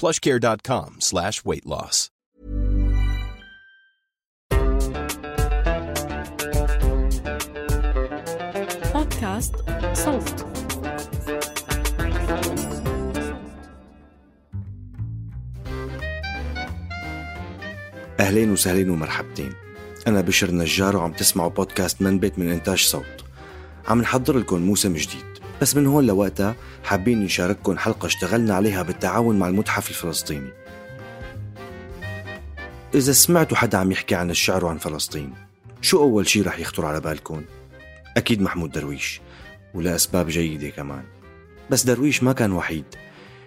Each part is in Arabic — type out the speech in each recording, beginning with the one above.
plushcare.com slash weight loss. بودكاست صوت أهلين وسهلين ومرحبتين. أنا بشر نجار وعم تسمعوا بودكاست منبت من إنتاج صوت. عم نحضر لكم موسم جديد. بس من هون لوقتها حابين نشارككم حلقة اشتغلنا عليها بالتعاون مع المتحف الفلسطيني. إذا سمعتوا حدا عم يحكي عن الشعر وعن فلسطين شو أول شي رح يخطر على بالكم؟ أكيد محمود درويش ولأسباب جيدة كمان. بس درويش ما كان وحيد.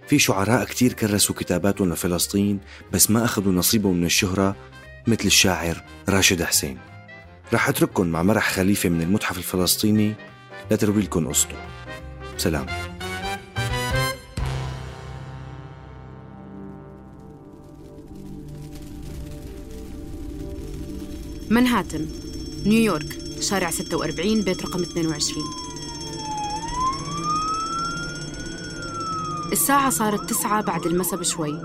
في شعراء كتير كرسوا كتاباتهم لفلسطين بس ما أخذوا نصيبهم من الشهرة مثل الشاعر راشد حسين. رح أترككم مع مرح خليفة من المتحف الفلسطيني لتروي لكم قصته. سلام. منهاتن نيويورك شارع 46 بيت رقم 22 الساعة صارت تسعة بعد المسا بشوي.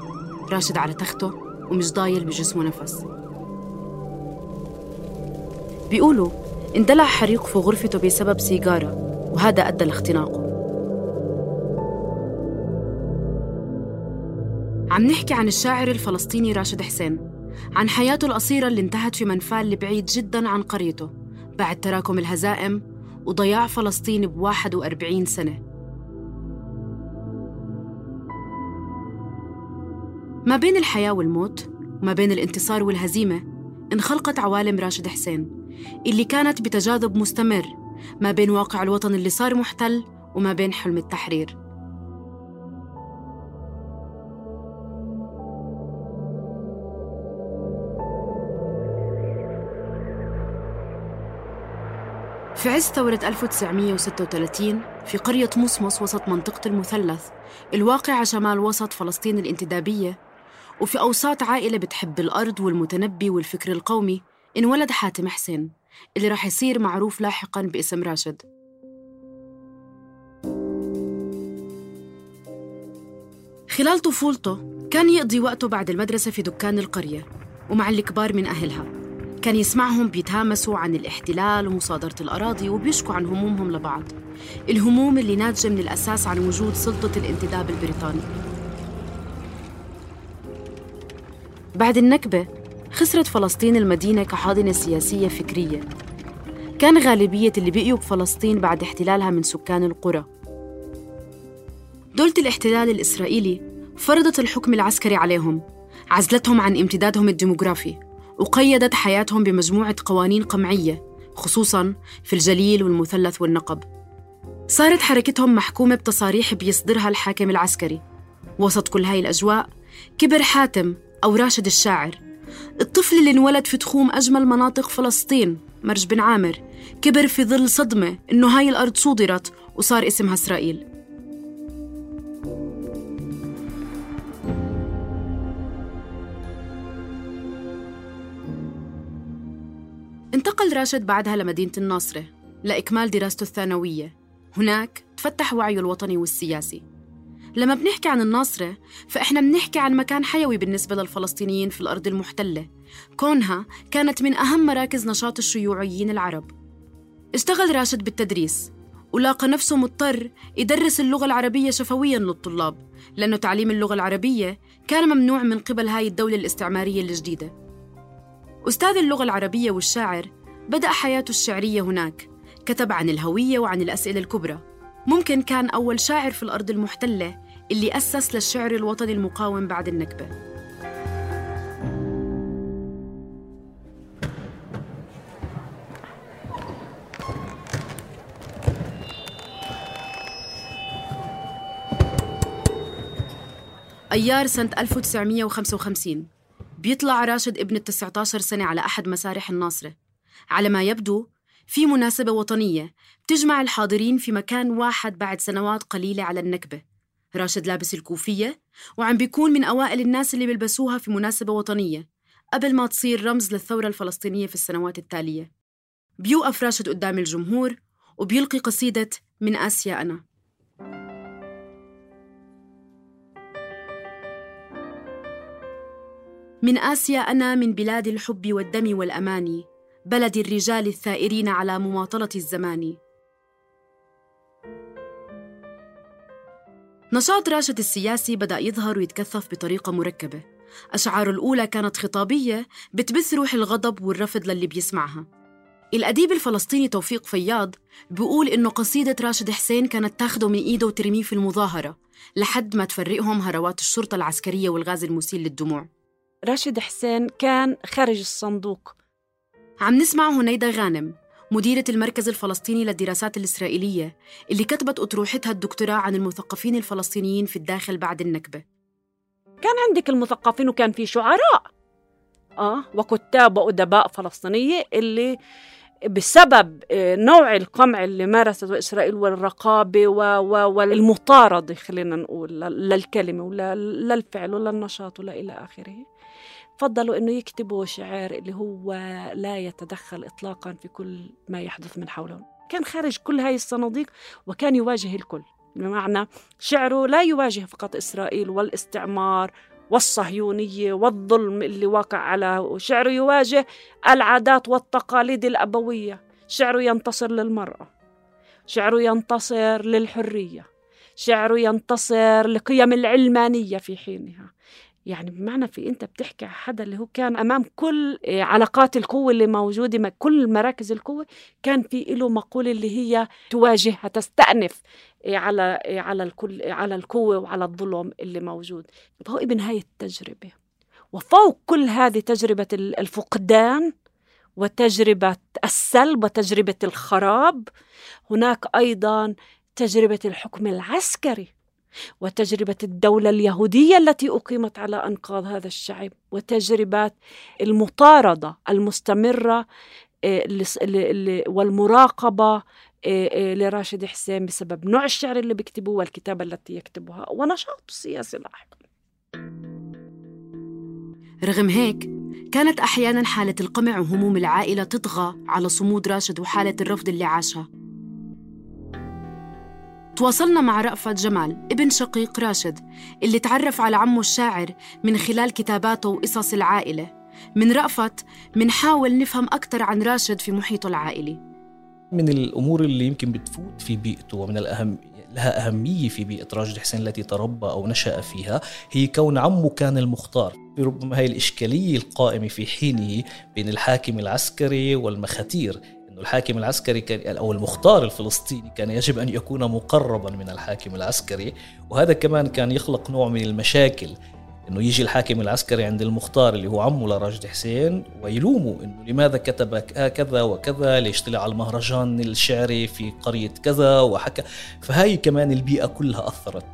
راشد على تخته ومش ضايل بجسمه نفس. بيقولوا اندلع حريق في غرفته بسبب سيجارة وهذا أدى لاختناقه. عم نحكي عن الشاعر الفلسطيني راشد حسين عن حياته القصيرة اللي انتهت في منفال بعيد جدا عن قريته بعد تراكم الهزائم وضياع فلسطين ب 41 سنة. ما بين الحياة والموت وما بين الانتصار والهزيمة انخلقت عوالم راشد حسين اللي كانت بتجاذب مستمر ما بين واقع الوطن اللي صار محتل وما بين حلم التحرير. في عز ثورة 1936 في قرية مصمص وسط منطقة المثلث الواقعة شمال وسط فلسطين الانتدابية وفي أوساط عائلة بتحب الأرض والمتنبي والفكر القومي انولد حاتم حسين اللي راح يصير معروف لاحقا باسم راشد. خلال طفولته كان يقضي وقته بعد المدرسة في دكان القرية ومع الكبار من أهلها. كان يسمعهم بيتهامسوا عن الاحتلال ومصادرة الأراضي وبيشكوا عن همومهم لبعض. الهموم اللي ناتجة من الأساس عن وجود سلطة الانتداب البريطاني. بعد النكبة خسرت فلسطين المدينة كحاضنة سياسية فكرية. كان غالبية اللي بقيوا بفلسطين بعد احتلالها من سكان القرى. دولة الاحتلال الإسرائيلي فرضت الحكم العسكري عليهم عزلتهم عن امتدادهم الديموغرافي. وقيدت حياتهم بمجموعة قوانين قمعية خصوصاً في الجليل والمثلث والنقب. صارت حركتهم محكومة بتصاريح بيصدرها الحاكم العسكري. وسط كل هاي الأجواء كبر حاتم أو راشد الشاعر. الطفل اللي انولد في تخوم أجمل مناطق فلسطين مرج بن عامر كبر في ظل صدمة إنه هاي الأرض صودرت وصار اسمها إسرائيل. انتقل راشد بعدها لمدينة الناصرة لإكمال دراسته الثانوية. هناك تفتح وعيه الوطني والسياسي. لما بنحكي عن الناصرة فإحنا بنحكي عن مكان حيوي بالنسبة للفلسطينيين في الأرض المحتلة. كونها كانت من أهم مراكز نشاط الشيوعيين العرب. اشتغل راشد بالتدريس ولاقى نفسه مضطر يدرس اللغة العربية شفويا للطلاب لأنه تعليم اللغة العربية كان ممنوع من قبل هاي الدولة الاستعمارية الجديدة. أستاذ اللغة العربية والشاعر بدأ حياته الشعرية هناك. كتب عن الهوية وعن الأسئلة الكبرى. ممكن كان أول شاعر في الأرض المحتلة اللي أسس للشعر الوطني المقاوم بعد النكبة. أيار سنة 1955 بيطلع راشد ابن ال 19 سنة على أحد مسارح الناصرة. على ما يبدو في مناسبة وطنية بتجمع الحاضرين في مكان واحد بعد سنوات قليلة على النكبة. راشد لابس الكوفية وعم بيكون من أوائل الناس اللي بيلبسوها في مناسبة وطنية قبل ما تصير رمز للثورة الفلسطينية في السنوات التالية. بيوقف راشد قدام الجمهور وبيلقي قصيدة من آسيا أنا من آسيا أنا من بلاد الحب والدم والأماني بلد الرجال الثائرين على مماطلة الزمان. نشاط راشد السياسي بدأ يظهر ويتكثف بطريقة مركبة. أشعاره الأولى كانت خطابية بتبث روح الغضب والرفض للي بيسمعها. الأديب الفلسطيني توفيق فياض بيقول إنه قصيدة راشد حسين كانت تاخده من إيده وترميه في المظاهرة لحد ما تفرقهم هروات الشرطة العسكرية والغاز المسيل للدموع. راشد حسين كان خارج الصندوق. عم نسمع هنيدا غانم مديرة المركز الفلسطيني للدراسات الإسرائيلية اللي كتبت أطروحتها الدكتوراه عن المثقفين الفلسطينيين في الداخل بعد النكبة. كان عندك المثقفين وكان في شعراء. آه وكتاب وأدباء فلسطينية اللي بسبب آه، نوع القمع اللي مارسته إسرائيل والرقابة والمطاردة خلينا نقول للكلمة ولا للفعل ولا النشاط ولا إلى آخره. فضلوا إنه يكتبوا شعر اللي هو لا يتدخل اطلاقا في كل ما يحدث من حولهم. كان خارج كل هاي الصناديق وكان يواجه الكل. بمعنى شعره لا يواجه فقط إسرائيل والاستعمار والصهيونية والظلم اللي واقع على شعره يواجه العادات والتقاليد الأبوية. شعره ينتصر للمرأة. شعره ينتصر للحرية. شعره ينتصر لقيم العلمانية في حينها. يعني بمعنى في أنت بتحكي حدا اللي هو كان أمام كل آه، علاقات القوة اللي موجودة كل مراكز القوة كان في له مقولة اللي هي تواجهها تستأنف آه، على آه، على الكل على القوة وعلى الظلم اللي موجود. فهو ابن هاي التجربة. وفوق كل هذه تجربة الفقدان وتجربة السلب وتجربة الخراب هناك أيضا تجربة الحكم العسكري. وتجربة الدولة اليهودية التي أقيمت على أنقاض هذا الشعب وتجربة المطاردة المستمرة آه، والمراقبة آه، آه، لراشد حسين بسبب نوع الشعر اللي بيكتبه والكتابة التي يكتبها ونشاطه السياسي لاحقا رغم هيك كانت أحيانا حالة القمع وهموم العائلة تطغى على صمود راشد وحالة الرفض اللي عاشها. تواصلنا مع رأفت جمال ابن شقيق راشد اللي تعرف على عمه الشاعر من خلال كتاباته وقصص العائلة. من رأفت منحاول نفهم أكثر عن راشد في محيطه العائلي. من الأمور اللي يمكن بتفوت في بيئته ومن الأهم لها أهمية في بيئة راشد حسين التي تربى أو نشأ فيها هي كون عمه كان المختار. ربما هي الإشكالية القائمة في حينه بين الحاكم العسكري والمخاتير إنه الحاكم العسكري كان أو المختار الفلسطيني كان يجب أن يكون مقربا من الحاكم العسكري وهذا كمان كان يخلق نوع من المشاكل إنه يجي الحاكم العسكري عند المختار اللي هو عمه لراجد حسين ويلومه إنه لماذا كتب كذا وكذا ليش طلع على المهرجان الشعري في قرية كذا وحكى. فهاي كمان البيئة كلها أثرت.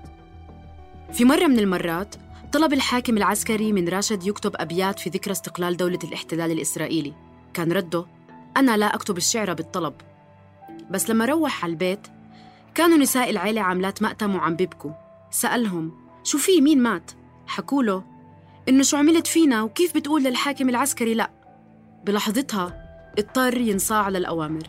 في مرة من المرات طلب الحاكم العسكري من راشد يكتب أبيات في ذكرى استقلال دولة الاحتلال الإسرائيلي. كان رده أنا لا أكتب الشعر بالطلب. بس لما روح على البيت كانوا نساء العيلة عاملات مأتم وعم بيبكوا. سألهم شو في؟ مين مات؟ حكوا له إنه شو عملت فينا وكيف بتقول للحاكم العسكري؟ لأ. بلحظتها اضطر ينصاع للأوامر.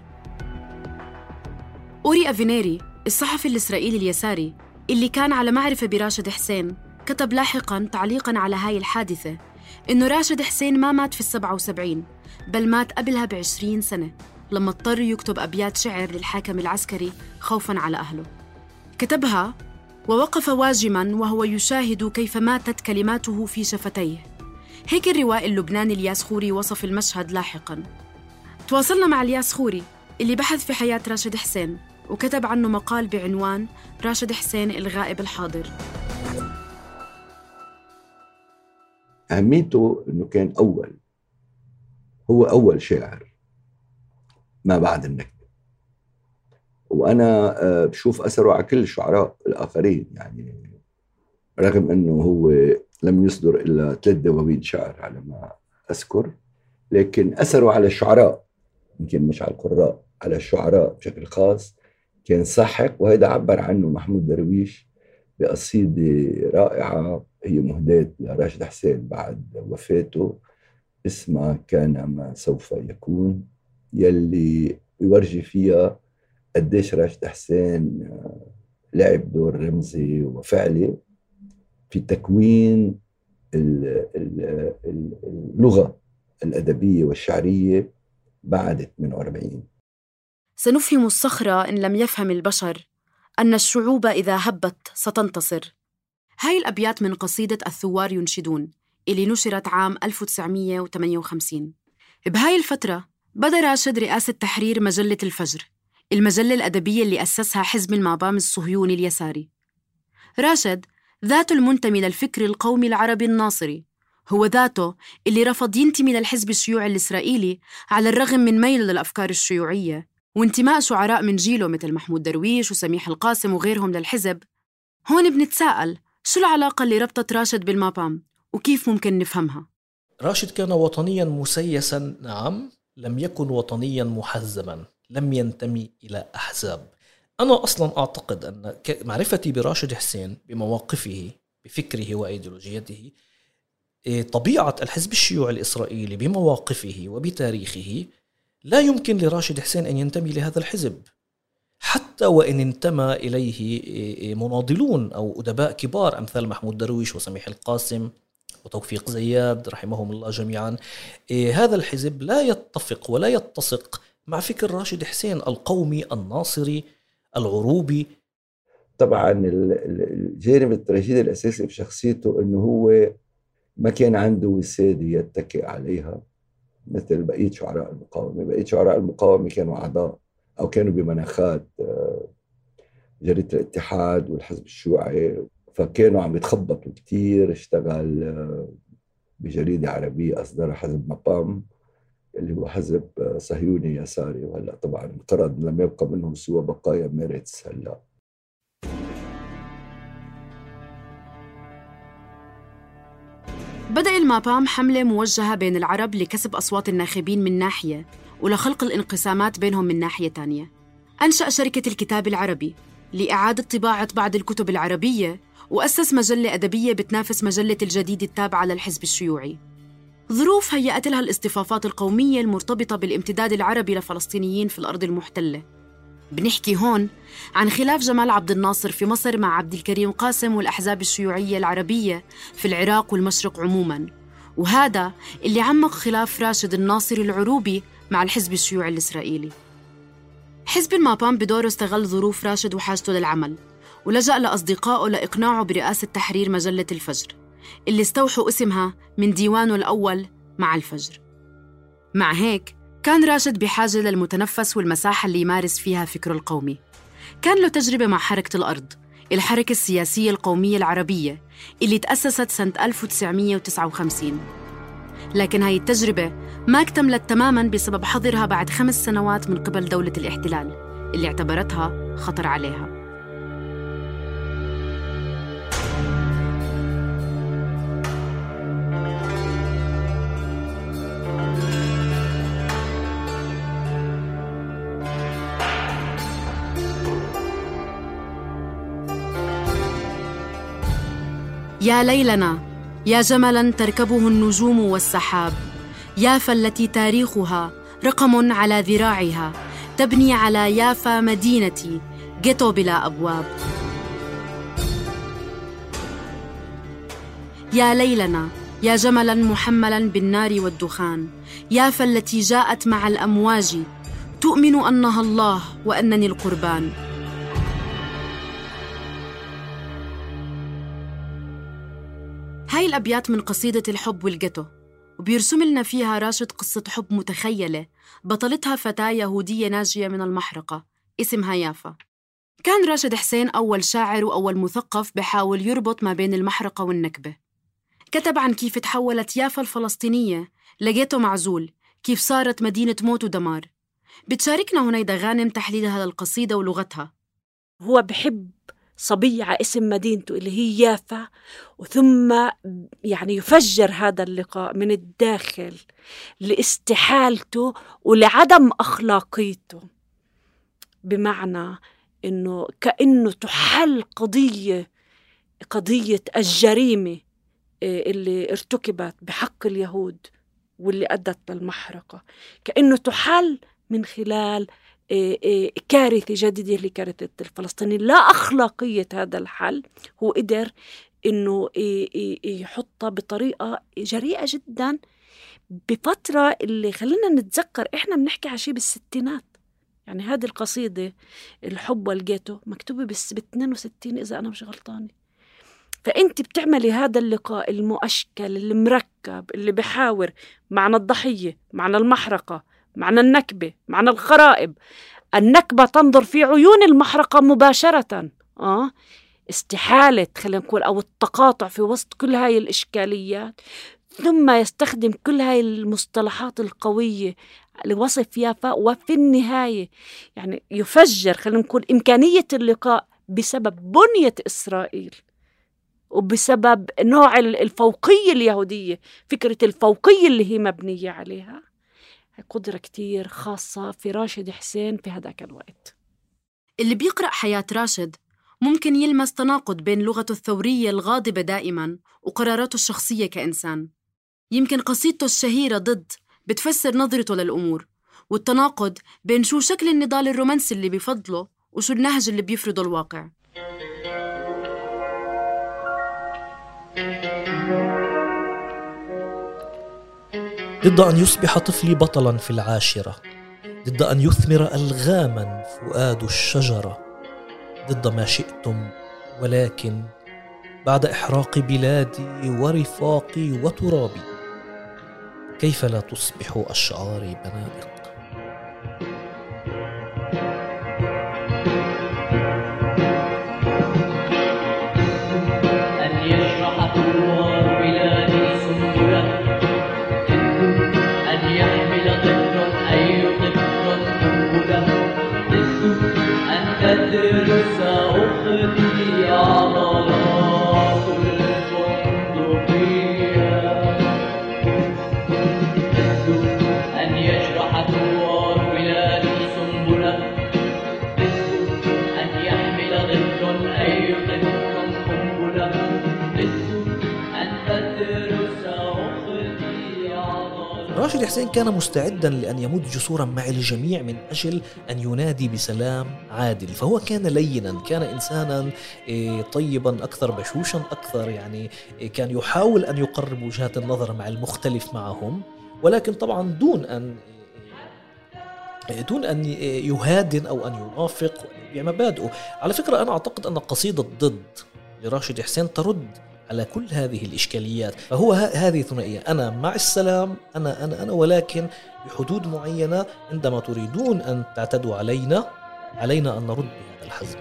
أوري أفينيري الصحفي الإسرائيلي اليساري اللي كان على معرفة براشد حسين كتب لاحقاً تعليقاً على هاي الحادثة. إنه راشد حسين ما مات في السبعة وسبعين بل مات قبلها بعشرين سنة لما اضطر يكتب أبيات شعر للحاكم العسكري خوفاً على أهله. كتبها ووقف واجما وهو يشاهد كيف ماتت كلماته في شفتيه. هيك الروائي اللبناني الياس خوري وصف المشهد لاحقا. تواصلنا مع الياس خوري اللي بحث في حياة راشد حسين وكتب عنه مقال بعنوان راشد حسين الغائب الحاضر. أهميته أنه كان أول هو أول شاعر ما بعد النكبة وأنا آه، بشوف أثره على كل الشعراء الآخرين يعني رغم أنه هو لم يصدر إلا ثلاث دواوين شعر على ما أذكر لكن أثره على الشعراء يمكن مش على القراء على الشعراء بشكل خاص كان ساحق وهذا عبر عنه محمود درويش بقصيدة رائعة هي مهداة لراشد حسين بعد وفاته. اسمها كان ما سوف يكون. يلي يورجي فيها قديش راشد حسين آه، لعب دور رمزي وفعلي في تكوين اللغة الأدبية والشعرية بعد 48 سنفهم الصخرة إن لم يفهم البشر. أن الشعوب إذا هبت ستنتصر. هاي الأبيات من قصيدة الثوار ينشدون اللي نشرت عام 1958 بهاي الفترة بدأ راشد رئاسة تحرير مجلة الفجر المجلة الأدبية اللي أسسها حزب المابام الصهيوني اليساري. راشد ذاته المنتمي للفكر القومي العربي الناصري. هو ذاته اللي رفض ينتمي للحزب الشيوعي الإسرائيلي على الرغم من ميله للأفكار الشيوعية. وانتماء شعراء من جيله مثل محمود درويش وسميح القاسم وغيرهم للحزب. هون بنتساءل شو العلاقة اللي ربطت راشد بالمابام؟ وكيف ممكن نفهمها؟ راشد كان وطنيا مسيسا نعم لم يكن وطنيا محزبا لم ينتمي إلى أحزاب. أنا أصلا أعتقد أن معرفتي براشد حسين بمواقفه بفكره وأيديولوجيته إيه، طبيعة الحزب الشيوعي الإسرائيلي بمواقفه وبتاريخه لا يمكن لراشد حسين أن ينتمي لهذا الحزب. حتى وإن انتمى إليه إيه، إيه، مناضلون أو أدباء كبار أمثال محمود درويش وسميح القاسم وتوفيق زياد رحمهم الله جميعا. هذا الحزب لا يتفق ولا يتسق مع فكر راشد حسين القومي الناصري العروبي. طبعا الجانب التراجيدي الأساسي في شخصيته إنه هو ما كان عنده وسادة يتكئ عليها. مثل بقية شعراء المقاومة، بقية شعراء المقاومة كانوا أعضاء أو كانوا بمناخات آه، جريدة الاتحاد والحزب الشيوعي. فكانوا عم يتخبطوا كثير اشتغل آه، بجريدة عربية اصدرها حزب مقام اللي هو حزب صهيوني يساري. وهلأ طبعا انقرض لم يبقى منهم سوى بقايا ميرتس هلأ. بدأ المابام حملة موجهة بين العرب لكسب أصوات الناخبين من ناحية ولخلق الانقسامات بينهم من ناحية تانية. أنشأ شركة الكتاب العربي لإعادة طباعة بعض الكتب العربية وأسس مجلة أدبية بتنافس مجلة الجديد التابعة للحزب الشيوعي. ظروف هيأت لها الاصطفافات القومية المرتبطة بالامتداد العربي لفلسطينيين في الأرض المحتلة. بنحكي هون عن خلاف جمال عبد الناصر في مصر مع عبد الكريم قاسم والأحزاب الشيوعية العربية في العراق والمشرق عموماً. وهذا اللي عمق خلاف راشد الناصري العروبي مع الحزب الشيوعي الإسرائيلي. حزب المابام بدوره استغل ظروف راشد وحاجته للعمل ولجأ لأصدقائه لإقناعه برئاسة تحرير مجلة الفجر اللي استوحوا اسمها من ديوانه الأول مع الفجر. مع هيك كان راشد بحاجة للمتنفس والمساحة اللي يمارس فيها فكره القومي. كان له تجربة مع حركة الأرض الحركة السياسية القومية العربية اللي تأسست سنة 1959 لكن هاي التجربة ما اكتملت تماما بسبب حظرها بعد خمس سنوات من قبل دولة الاحتلال اللي اعتبرتها خطر عليها. يا ليلنا يا جملا تركبه النجوم والسحاب. يافا التي تاريخها رقم على ذراعها تبني على يافا مدينتي. جيتو بلا أبواب. يا ليلنا يا جملا محملا بالنار والدخان. يافا التي جاءت مع الأمواج تؤمن أنها الله وأنني القربان. هاي الأبيات من قصيدة الحب والجتو وبيرسم لنا فيها راشد قصة حب متخيلة بطلتها فتاة يهودية ناجية من المحرقة اسمها يافا. كان راشد حسين أول شاعر وأول مثقف بحاول يربط ما بين المحرقة والنكبة. كتب عن كيف تحولت يافا الفلسطينية لقيته معزول كيف صارت مدينة موت ودمار. بتشاركنا هنيدا غانم تحليلها للقصيدة ولغتها. هو بحب صبية على اسم مدينته اللي هي يافا وثم يعني يفجر هذا اللقاء من الداخل لاستحالته ولعدم أخلاقيته بمعنى إنه كأنه تحل قضية قضية الجريمة آه، اللي ارتكبت بحق اليهود واللي أدت للمحرقة كأنه تحل من خلال آه، كارثة جديدة اللي كارثه الفلسطينيين لا أخلاقية هذا الحل هو قدر إنه يحطها بطريقة جريئة جدا. بفترة اللي خلينا نتذكر إحنا بنحكي على شيء بالستينات. يعني هذه القصيدة الحب والجيتو مكتوبة بس ب 62 إذا أنا مش غلطانة. فأنت بتعملي هذا اللقاء المؤشكل المركب اللي بحاور معنى الضحية معنى المحرقة معنى النكبة معنى الخرائب النكبة تنظر في عيون المحرقة مباشرة. آه. استحالة خلينا نقول أو التقاطع في وسط كل هاي الإشكاليات. ثم يستخدم كل هاي المصطلحات القوية لوصف يافا وفي النهاية يعني يفجر خلينا نقول إمكانية اللقاء بسبب بنية إسرائيل وبسبب نوع الفوقية اليهودية فكرة الفوقية اللي هي مبنية عليها. قدرة كتير خاصة في راشد حسين في هذاك الوقت. اللي بيقرأ حياة راشد ممكن يلمس تناقض بين لغته الثورية الغاضبة دائما وقراراته الشخصية كإنسان. يمكن قصيدته الشهيرة ضد بتفسر نظرته للأمور والتناقض بين شو شكل النضال الرومانسي اللي بفضله وشو النهج اللي بيفرضه الواقع. ضد أن يصبح طفلي بطلا في العاشرة ضد أن يثمر ألغاما فؤاد الشجرة ضد ما شئتم ولكن بعد إحراق بلادي ورفاقي وترابي كيف لا تصبح أشعاري بنادق راشد حسين كان مستعدا لأن يمد جسورا مع الجميع من أجل أن ينادي بسلام عادل. فهو كان لينا كان إنسانا إيه، طيبا أكثر بشوشا أكثر يعني إيه، كان يحاول أن يقرب وجهات النظر مع المختلف معهم. ولكن طبعا دون أن إيه، دون أن يهادن أو أن يوافق بمبادئه على فكرة أنا أعتقد أن قصيدة ضد لراشد حسين ترد على كل هذه الإشكاليات. فهو هذه ثنائية. أنا مع السلام أنا أنا أنا ولكن بحدود معينة عندما تريدون أن تعتدوا علينا علينا أن نرد بهذا الحزم.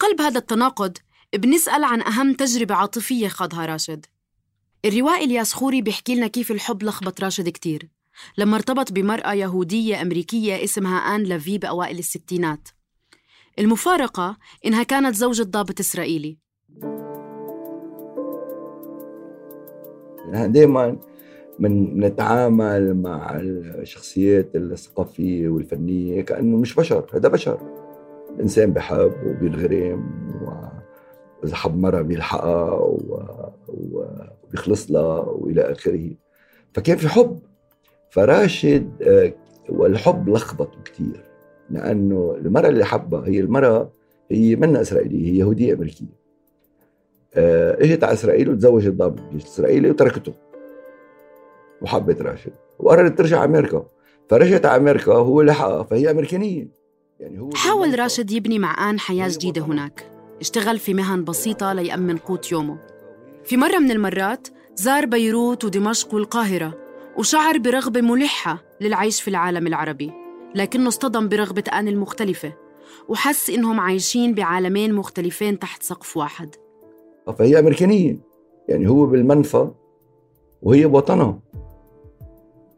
قلب هذا التناقض بنسأل عن أهم تجربة عاطفية خاضها راشد. الروائي إلياس خوري بيحكي لنا كيف الحب لخبط راشد كتير. لما ارتبط بمرأة يهودية أمريكية اسمها آن لافي بأوائل الستينات. المفارقة إنها كانت زوجة ضابط إسرائيلي. دائما من نتعامل مع الشخصيات الثقافية والفنية كأنه مش بشر هذا بشر. الانسان بحب وبينغرم واذا حب مرة بيلحقها وبيخلص لها وإلى آخره. فكان في حب. فراشد آه، والحب لخبطه كثير لأنه المراه اللي حبها هي المراه هي منا إسرائيلية هي يهودية أمريكية. آه، إجت على إسرائيل وتزوجت ضابط الجيش الاسرائيلي وتركته. وحبت راشد. وقررت ترجع أمريكا. فرجعت على أمريكا وهو لحقها فهي أمريكانية. يعني هو حاول راشد يبني مع آن حياة جديدة هناك. اشتغل في مهن بسيطة ليأمن قوت يومه. في مرة من المرات زار بيروت ودمشق والقاهرة وشعر برغبة ملحة للعيش في العالم العربي لكنه اصطدم برغبة آن المختلفة وحس إنهم عايشين بعالمين مختلفين تحت سقف واحد. فهي أمريكانية. يعني هو بالمنفى وهي بوطنها.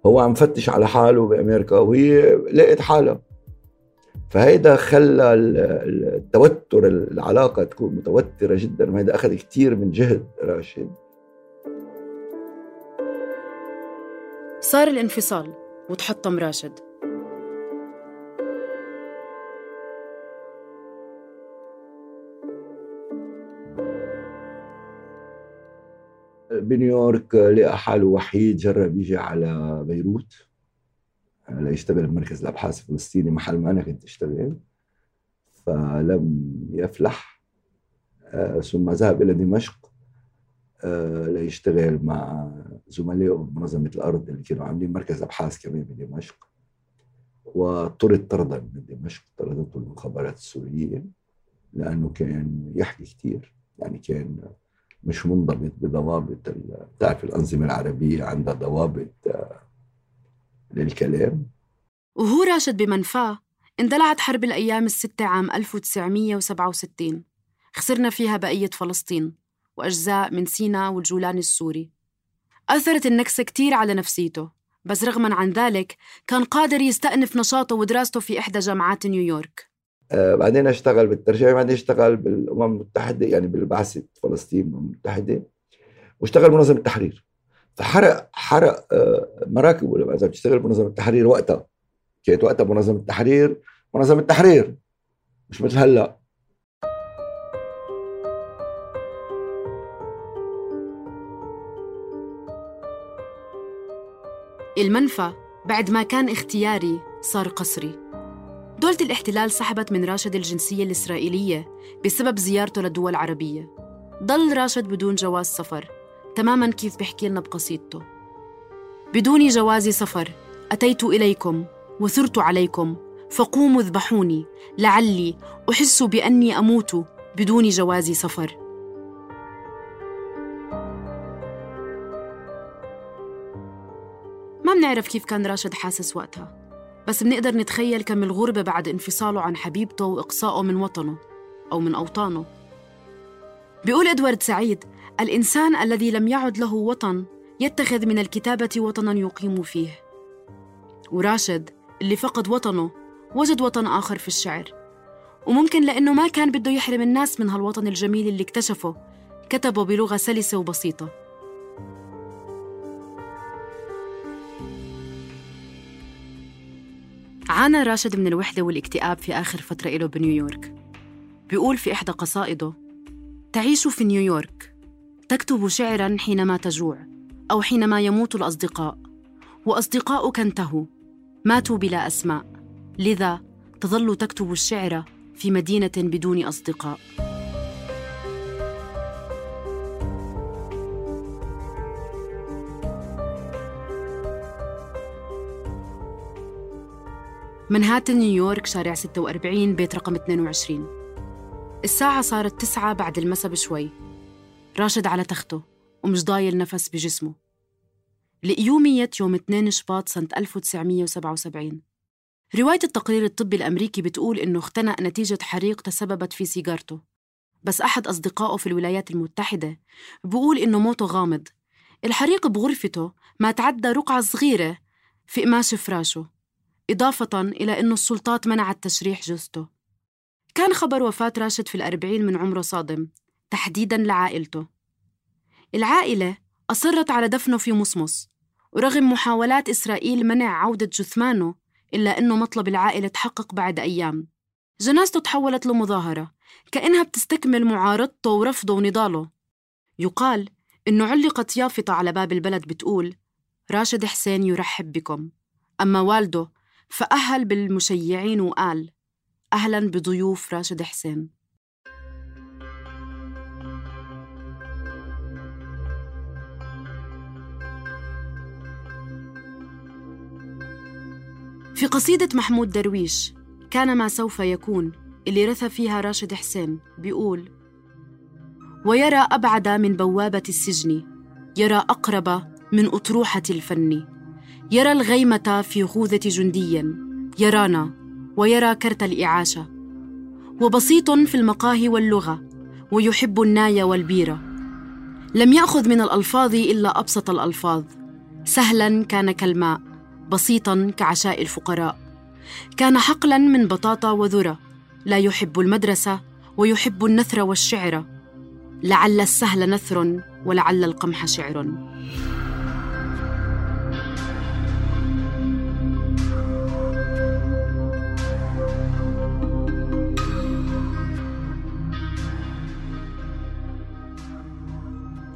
هو عم فتش على حاله بأمريكا وهي لقت حالها. فهيدا خلى التوتر العلاقة تكون متوترة جدا وهذا أخذ كثير من جهد راشد. صار الانفصال وتحطم راشد. بنيويورك لقى حاله وحيد جرب يجي على بيروت. ليشتغل بمركز الأبحاث الفلسطيني محل ما أنا كنت أشتغل فلم يفلح. آه، ثم ذهب إلى دمشق. آه، ليشتغل مع زملائه بمنظمه الأرض اللي كانوا عاملين مركز أبحاث كمان بدمشق. وطرد طردا من دمشق طردته المخابرات السورية لأنه كان يحكي كثير يعني كان مش منضبط بضوابط بتعرف الأنظمة العربية عندها ضوابط آه، للكلام. وهو راشد بمنفاه اندلعت حرب الأيام الستة عام 1967 خسرنا فيها بقية فلسطين وأجزاء من سيناء والجولان السوري. أثرت النكسة كتير على نفسيته بس رغما عن ذلك كان قادر يستأنف نشاطه ودراسته في إحدى جامعات نيويورك. آه بعدين اشتغل بالترجمه بعدين اشتغل بالأمم المتحدة يعني بالبعثة فلسطين الأمم المتحدة واشتغل بمنظمه التحرير فحرق حرق آه مراكبه لما إذا بتشتغل بمنظمة التحرير وقتها. كانت وقتها منظمة التحرير منظمة التحرير. مش مثل هلأ. المنفى بعد ما كان اختياري صار قصري. دولة الاحتلال سحبت من راشد الجنسية الإسرائيلية بسبب زيارته لدول عربية ضل راشد بدون جواز سفر. تماما كيف بحكي لنا بقصيدته. بدون جواز سفر أتيت إليكم وثرت عليكم فقوموا اذبحوني. لعلي أحس بأني أموت بدون جواز سفر. ما بنعرف كيف كان راشد حاسس وقتها بس بنقدر نتخيل كم الغربة بعد انفصاله عن حبيبته وإقصائه من وطنه أو من أوطانه. بيقول إدوارد سعيد الإنسان الذي لم يعد له وطن يتخذ من الكتابة وطنا يقيم فيه. وراشد اللي فقد وطنه وجد وطن آخر في الشعر. وممكن لأنه ما كان بده يحرم الناس من هالوطن الجميل اللي اكتشفه كتبه بلغة سلسة وبسيطة. عانى راشد من الوحدة والاكتئاب في آخر فترة له بنيويورك. بيقول في إحدى قصائده تعيش في نيويورك. تكتب شعرا حينما تجوع أو حينما يموت الأصدقاء. وأصدقاؤك انتهوا. ماتوا بلا أسماء. لذا تظل تكتب الشعر في مدينة بدون أصدقاء. منهاتن نيويورك شارع 46 بيت رقم 22 الساعة صارت تسعة بعد المساء بشوي. راشد على تخته ومش ضايل نفس بجسمه. لقيومية يوم 2 شباط سنة 1977 رواية التقرير الطبي الأمريكي بتقول إنه اختنق نتيجة حريق تسببت في سيجارته. بس أحد أصدقائه في الولايات المتحدة بيقول إنه موته غامض. الحريق بغرفته ما تعدى رقعة صغيرة في قماش فراشه إضافة إلى أن السلطات منعت تشريح جثته. كان خبر وفاة راشد في الأربعين من عمره صادم. تحديداً لعائلته. العائلة أصرت على دفنه في مصمص ورغم محاولات إسرائيل منع عودة جثمانه إلا أنه مطلب العائلة تحقق بعد أيام. جنازته تحولت لمظاهرة كأنها بتستكمل معارضته ورفضه ونضاله. يقال إنه علقت يافطة على باب البلد بتقول راشد حسين يرحب بكم أما والده فأهل بالمشيعين وقال أهلا بضيوف راشد حسين في قصيدة محمود درويش كان ما سوف يكون اللي رثى فيها راشد حسين بيقول ويرى أبعد من بوابة السجن يرى أقرب من أطروحة الفن يرى الغيمة في غوذة جندي يرانا ويرى كرت الإعاشة وبسيط في المقاهي واللغة ويحب الناي والبيرة. لم يأخذ من الألفاظ إلا أبسط الألفاظ سهلا كان كالماء بسيطا كعشاء الفقراء. كان حقلا من بطاطا وذرة. لا يحب المدرسة ويحب النثر والشعر. لعل السهل نثر ولعل القمح شعر.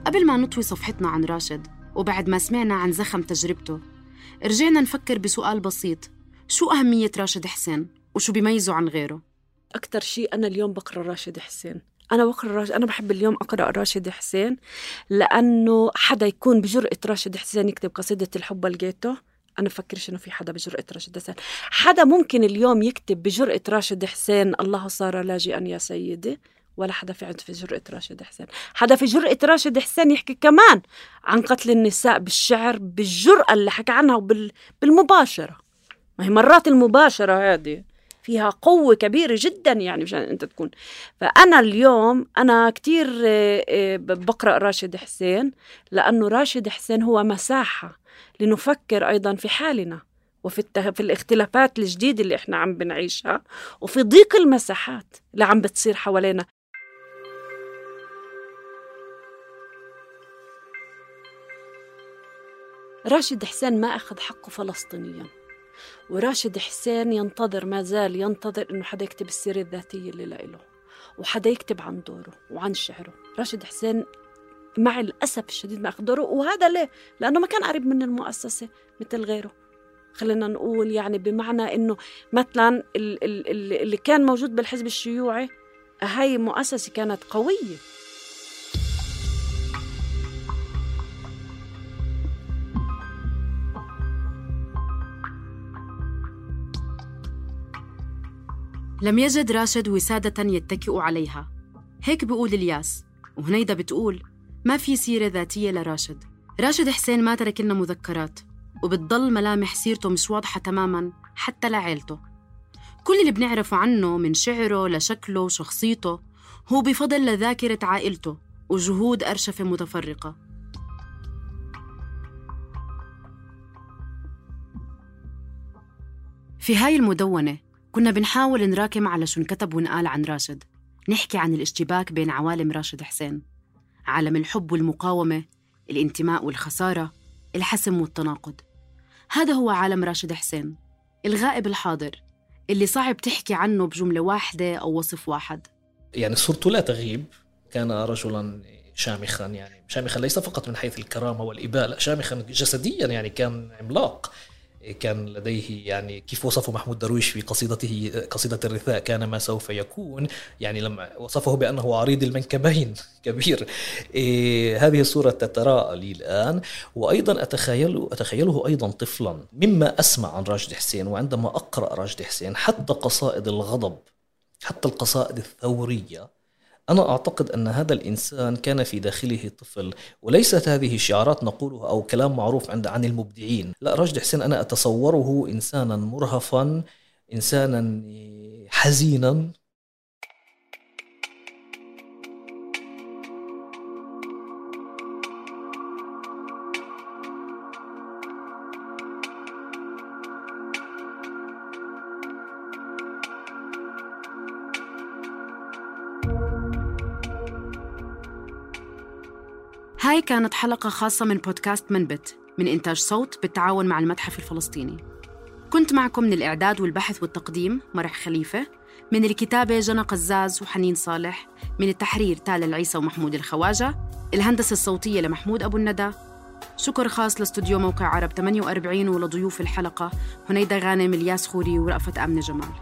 قبل ما نطوي صفحتنا عن راشد وبعد ما سمعنا عن زخم تجربته رجعنا نفكر بسؤال بسيط. شو أهمية راشد حسين؟ وشو بيميزه عن غيره؟ أكثر شيء أنا اليوم بقرأ راشد حسين. أنا بقرأ راشد أنا بحب اليوم أقرأ راشد حسين لأنه حدا يكون بجرأة راشد حسين يكتب قصيدة الحب لقيته أنا بفكرش إنه في حدا بجرأة راشد حسين. حدا ممكن اليوم يكتب بجرأة راشد حسين الله صار لاجئا يا سيدي. ولا حدا في عنده في جرأة راشد حسين. حدا في جرأة راشد حسين يحكي كمان عن قتل النساء بالشعر بالجرأة اللي حكى عنها وبالمباشرة ما هي مرات المباشرة هذه فيها قوة كبيرة جدا يعني مشان أنت تكون. فأنا اليوم أنا كتير آه، آه، بقرأ راشد حسين لأنه راشد حسين هو مساحة لنفكر أيضا في حالنا وفي الته... في الاختلافات الجديدة اللي إحنا عم بنعيشها وفي ضيق المساحات اللي عم بتصير حوالينا. راشد حسين ما أخذ حقه فلسطينيا. وراشد حسين ينتظر ما زال ينتظر إنه حدا يكتب السيرة الذاتية اللي لإله وحدا يكتب عن دوره وعن شعره. راشد حسين مع الأسف الشديد ما أخذ دوره وهذا ليه؟ لأنه ما كان قريب من المؤسسة مثل غيره. خلينا نقول يعني بمعنى إنه مثلا اللي كان موجود بالحزب الشيوعي هاي مؤسسة كانت قوية. لم يجد راشد وسادة يتكئ عليها. هيك بيقول إلياس. وهنيدا بتقول ما في سيرة ذاتية لراشد. راشد حسين ما ترك لنا مذكرات وبتضل ملامح سيرته مش واضحة تماما حتى لعيلته. كل اللي بنعرفه عنه من شعره لشكله وشخصيته هو بفضل لذاكرة عائلته وجهود أرشفة متفرقة. في هاي المدونة كنا بنحاول نراكم على شو انكتب ونقال عن راشد. نحكي عن الاشتباك بين عوالم راشد حسين. عالم الحب والمقاومة الانتماء والخسارة الحسم والتناقض. هذا هو عالم راشد حسين الغائب الحاضر اللي صعب تحكي عنه بجملة واحدة أو وصف واحد. يعني صورته لا تغيب كان رجلا شامخا يعني. شامخا ليس فقط من حيث الكرامة والإباء لا شامخا جسديا يعني كان عملاق. كان لديه يعني كيف وصفه محمود درويش في قصيدته قصيدة الرثاء كان ما سوف يكون. يعني لما وصفه بأنه عريض المنكبين كبير. إيه هذه الصورة تتراءى لي الآن. وأيضا أتخيل أتخيله أيضا طفلا. مما أسمع عن راشد حسين وعندما أقرأ راشد حسين حتى قصائد الغضب حتى القصائد الثورية أنا أعتقد أن هذا الإنسان كان في داخله طفل وليست هذه الشعارات نقولها أو كلام معروف عند عن المبدعين. لا راشد حسين أنا أتصوره إنسانا مرهفا إنسانا حزينا. هاي كانت حلقة خاصة من بودكاست منبت من إنتاج صوت بالتعاون مع المتحف الفلسطيني. كنت معكم من الإعداد والبحث والتقديم مرح خليفة من الكتابة جنى قزاز وحنين صالح من التحرير تالا العيسى ومحمود الخواجة الهندسة الصوتية لمحمود أبو الندى. شكر خاص لاستوديو موقع عرب 48 ولضيوف الحلقة هنيدا غانم الياس خوري ورأفت أمن جمال.